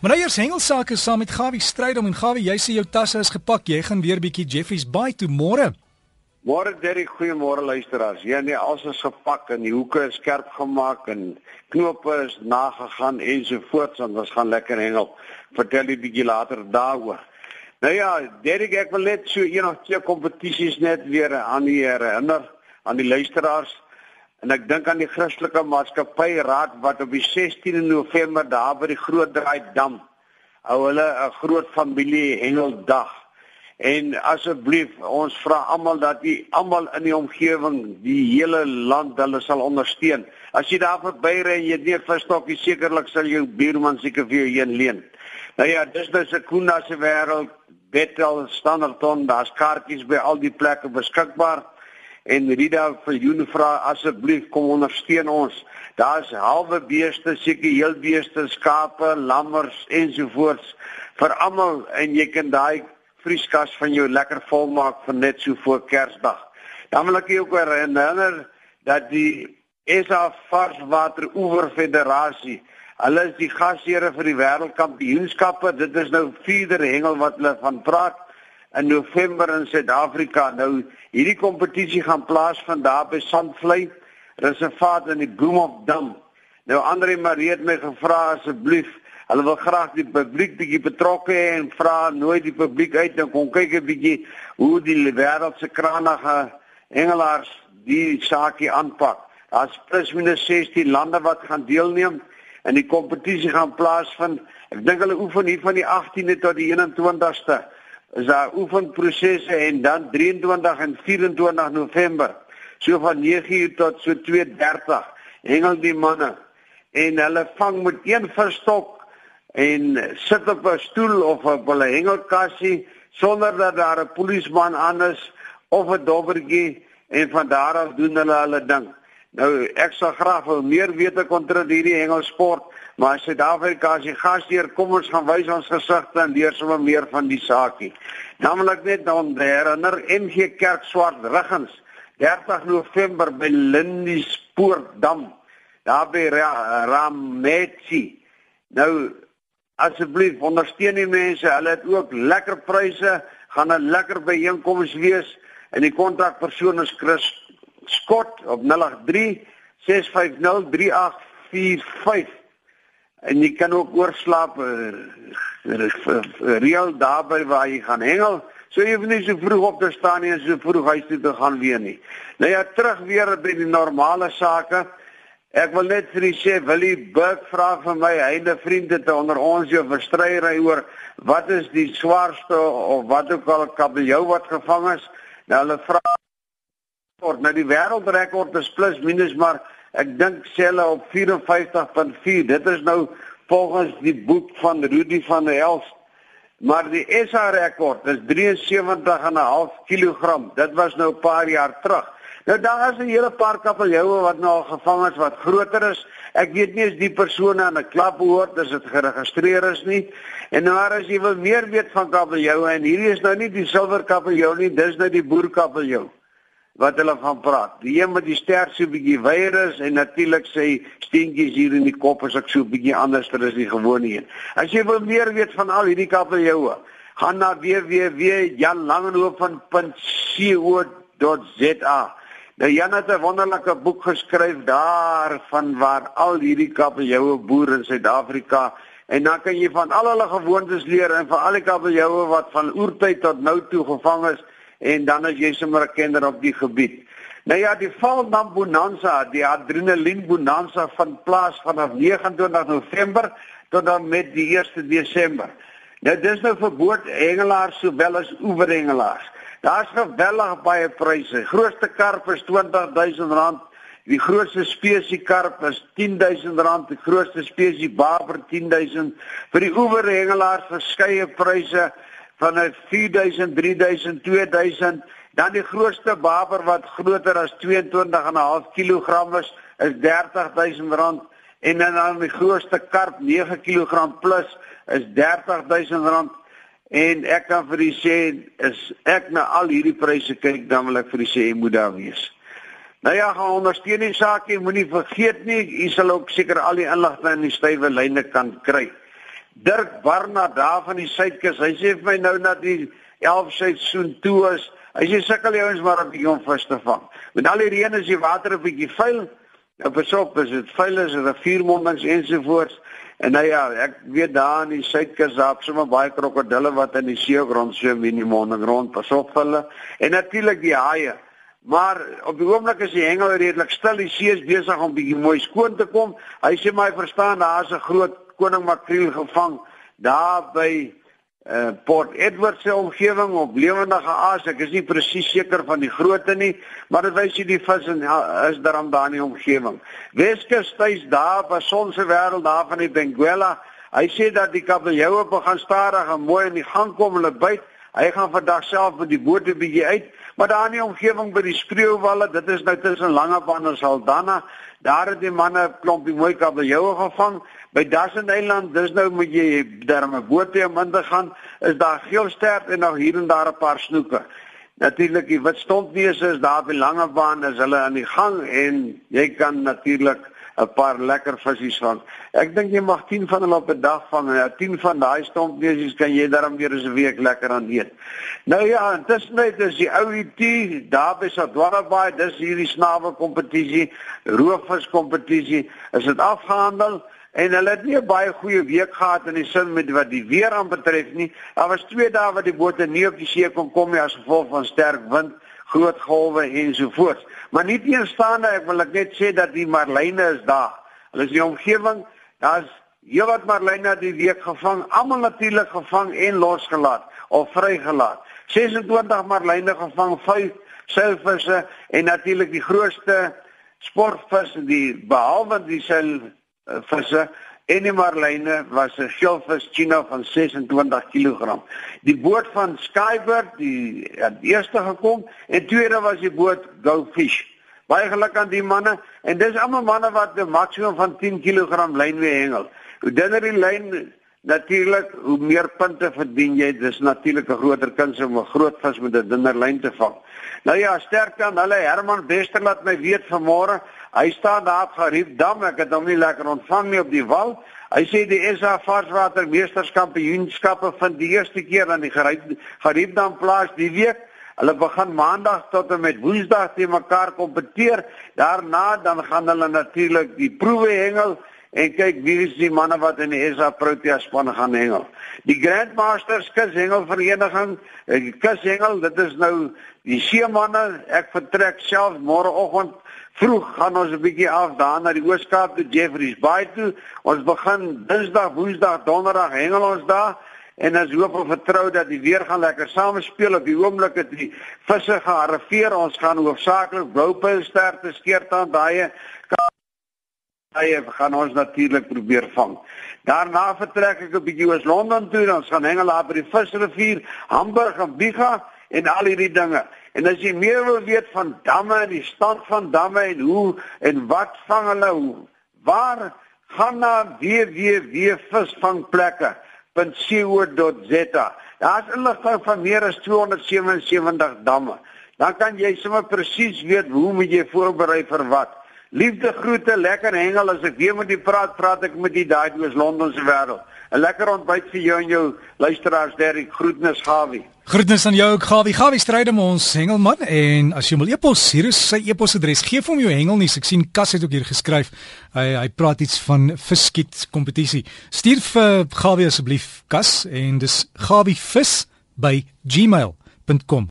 Meneer Hengelsake saam met Gawie Strydom en Gawie, jy sê jou tasse is gepak. Jy gaan weer bietjie Jeffrey's Bay toe môre. Môre Derek, goeiemôre luisteraars. Ja nee, alles is gepak en die hoeke is skerp gemaak en knope is nagegaan en ons gaan lekker hengel. Vertel jy bietjie later daaroor. Nou ja, Derek, ek wil net so een of twee kompetisies net weer aan die herinner aan die luisteraars. En ek dink aan die Christelike Maatskappy Raad wat op die 16de November daar by die Groot Draai Dam hou hulle 'n groot familie hengeldag. En asseblief, ons vra almal dat jy almal in die omgewing, die hele land hulle sal ondersteun. As jy daar verbyry en jy het nie 'n visstokkie, sekerlik sal jou buurman seker vir jou een leen. Nou ja, dis nou se Kuna se wêreld, Bethel, Standerton, daar's kaartjies by al die plekke beskikbaar en Rida vir Joen vra asseblief kom ondersteun ons. Daar's halwe beeste, seker heel beeste, skape, lammers ensovoorts vir almal en jy kan daai vrieskas van jou lekker volmaak vir net so voor Kersdag. Dan wil ek jou ook herinner dat die SA Varswater Oewer Federasie Hulle is die gasheere vir die wêreldkampioenskappe. Dit is nou vierde hengel wat hulle van praat in November in Suid-Afrika. Nou hierdie kompetisie gaan plaasvind daar by Sandvlei Reservaat in die Bloemhof Dam. Nou Andre Marie het my gevra asseblief, hulle wil graag die publiek bietjie betrokke hê en vra nooit die publiek uit en kom kyk 'n bietjie hoe die wêreld se kranige hengelaars die saakie aanpak. Daar's plus minus 16 lande wat gaan deelneem en die kompetisie gaan plaasvind. Ek dink hulle oefen hier van die 18de tot die 21ste is daar oefenprosesse en dan 23 en 24 November so van 9:00 tot so 2:30 hengel die manne en hulle vang met een verstok en sit op 'n stoel of op 'n hengelkassie sonder dat daar 'n polisieman aan is of 'n dobbertjie en van daar af doen hulle hulle ding. Nou ek sal graag wil meer weet oor hierdie hengelsport Maar Suid-Afrika as die gasheer, kom ons gaan wys ons gesigte en leer sommer meer van die saakie. Namelik net dan herinner NG Kerk Swart Riggens 30 November by Lindiespoortdam daar by Rametsi. Nou asseblief ondersteun die mense. Hulle het ook lekker pryse, gaan 'n lekker byeenkoms wees en die kontakpersoon is Chris Scott op 083 650 3845 en jy kan ook oorslaap uh, reël daarby waar jy gaan hengel. So jy hoef nie so vroeg op te staan nie en so vroeg huis toe te gaan weer nie. Nou ja, terug weer by die normale sake. Ek wil net vir u sê Willie Burke vra vir my heide vriende te onder ons jou verstryery oor wat is die swaarste of wat ook al kabeljou wat gevang is. Nou hulle vra nou die wêreldrekord is plus minus maar Ek dink sê hulle op 54.4. Dit is nou volgens die boek van Rudy van der Elst. Maar die SA rekord is 73.5 kg. Dit was nou 'n paar jaar terug. Nou daar is 'n hele paar kapeljoue wat nou al gevang is wat groter is. Ek weet nie as die persone aan 'n klap behoort as dit geregistreer is nie. En nou as jy wil meer weet van kapeljoue en hierdie is nou nie die silwer kapeljou nie, dis nou die boerkapeljou wat hulle van praat. Die een met die sterk so bietjie virus en natuurlik sê steentjies hier in die kop as ek so bietjie anders ter is die gewone een. As jy wil meer weet van al hierdie kapeljoue, gaan na www.janlangenhoven.co.za. Nou Jan het 'n wonderlike boek geskryf daar van waar al hierdie kapeljoue boere in Suid-Afrika en dan kan jy van al hulle gewoontes leer en van al die kapeljoue wat van oertyd tot nou toe gevang is en dan as jy sommer 'n kenner op die gebied. Nou ja, die Valdam Bonanza, die Adrenalien Bonanza van plaas vanaf 29 November tot dan met die 1 Desember. Nou dis nou vir boothengelaars sowel as oeverhengelaars. Daar's geweldig baie pryse. Grootste karp is R20000. Die grootste spesie karp is R10000, die grootste spesie baber R10000. Vir die oeverhengelaars verskeie pryse van 'n 4000, 3000, 2000, dan die grootste baber wat groter as 22.5 kg is, is R30000 en dan die grootste karp 9 kg plus is R30000 en ek kan vir u sê is ek na al hierdie pryse kyk dan wil ek vir u sê jy moet daar wees. Nou ja, gaan ondersteun die saak, jy moenie vergeet nie, u sal ook seker al die inligting in die stywe lyne kan kry. Dirk Barnard daar van die Suidkus. Hy sê vir my nou dat die 11 seisoen toe is. Hy sê sukkel die ouens maar op die om vis te vang. Met al die reën is die water 'n bietjie vuil. Nou besop is dit vuil is dit riviermondings ensovoorts. En nou ja, ek weet daar in die Suidkus daar sommer baie krokodille wat in die see rond swem in die monding rond. Pasop hulle. En natuurlik die haie. Maar op die oomblik is die hengel redelik stil. Die see is besig om bietjie mooi skoon te kom. Hy sê my verstaan daar's 'n groot koning makriel gevang daar by uh, Port Edward se omgewing op lewendige aas. Ek is nie presies seker van die grootte nie, maar dit wys jy die vis en ja, is daar om daar in die omgewing. Weskus tuis daar by sonse wêreld daar van die Benguela. Hy sê dat die kabeljoue begin stadig en mooi in die gang kom hulle byt. Hy gaan vandag self met die boot 'n bietjie uit Maar daar in die omgewing by die spreeuwalle, dit is nou tussen Langebaan en Saldanha, daar het die manne klompie mooi kabeljoue gevang. By Dassen Eiland, dis nou moet jy daar met bote om in te gaan, is daar geelstert en nog hier en daar 'n paar snoeke. Natuurlik die wit stompneuse is daar by Langebaan, is hulle aan die gang en jy kan natuurlik 'n paar lekker visse vang. Ek dink jy mag 10 van hulle op 'n dag vang. Ja, 10 van daai stompneesies kan jy daarom weer 'n week lekker aan eet. Nou ja, intussen net is die ou IT daar by Sadwarabai, dis hierdie snawe kompetisie, roofvis kompetisie, is dit afgehandel en hulle het nie 'n baie goeie week gehad in die sin met wat die weer aan betref nie. Daar was 2 dae wat die bote nie op die see kon kom nie as gevolg van sterk wind groot golwe ensovoorts. Maar nie teenstaande ek wil ek net sê dat die marline is daar. Hulle is die omgewing, daar's heelwat marline die week gevang, almal natuurlik gevang en losgelaat of vrygelaat. 26 marline gevang, 5 seilvisse en natuurlik die grootste sportvis die behalwe die seilvisse en die marline was 'n skilvis China van 26 kg. Die boot van Skybird die het eerste gekom en tweede was die boot Go Fish. Baie geluk aan die manne en dis almal manne wat 'n maksimum van 10 kg lyn weer hengel. Hoe dinner die lyn natuurlik hoe meer punte verdien jy, dis natuurlik 'n groter kans om 'n groot vis met 'n dunner lyn te vang. Nou ja, sterk aan hulle Herman Bester laat my weet vanmôre Hy staan daar op Gariep Dam. Ek het hom nie lekker ontvang nie op die wal. Hy sê die SA Varswater Meesterskampioenskappe vind die eerste keer aan die Gariep Dam plaas die week. Hulle begin maandag tot en met woensdag te mekaar kompeteer. Daarna dan gaan hulle natuurlik die proewe hengel en kyk wie is die manne wat in die SA Protea span gaan hengel. Die Grandmasters kushengel vereniging, die kushengel, dit is nou die seemanne. Ek vertrek self môreoggend Vroeg gaan ons 'n bietjie af daar na die Ooskaap toe Jeffreys Bay toe. Ons begin Dinsdag, Woensdag, Donderdag hengel ons daar en ons hoop en vertrou dat die weer gaan lekker samespeel op die oomblik het die visse gearriveer. Ons gaan hoofsaaklik bloupill sterte daai gaan ons natuurlik probeer vang. Daarna vertrek ek 'n bietjie oos Londen toe ons gaan hengel daar by die Visrivier, Hamburg en Biga en al hierdie dinge. En as jy meer wil weet van damme en die stand van damme en hoe en wat vang hulle hoe, waar gaan na www.visvangplekke.co.za. Daar's inligting van meer as 277 damme. Dan kan jy sommer presies weet hoe moet jy voorberei vir wat. Liefde groete, lekker hengel as ek weer met die praat, praat ek met die daai oos Londen se wêreld. 'n Lekker ontbyt vir jou en jou luisteraars daar. Groetnis Gawie. Groetnis aan jou ook Gawie. Gawie stryd met ons hengelman en as jy wil epos hier is sy eposadres. Geef hom jou hengel nie. Ek sien Kas het ook hier geskryf. Hy hy praat iets van visskiet kompetisie. Stuur vir Gawie asseblief Kas en dis gawievis by gmail.com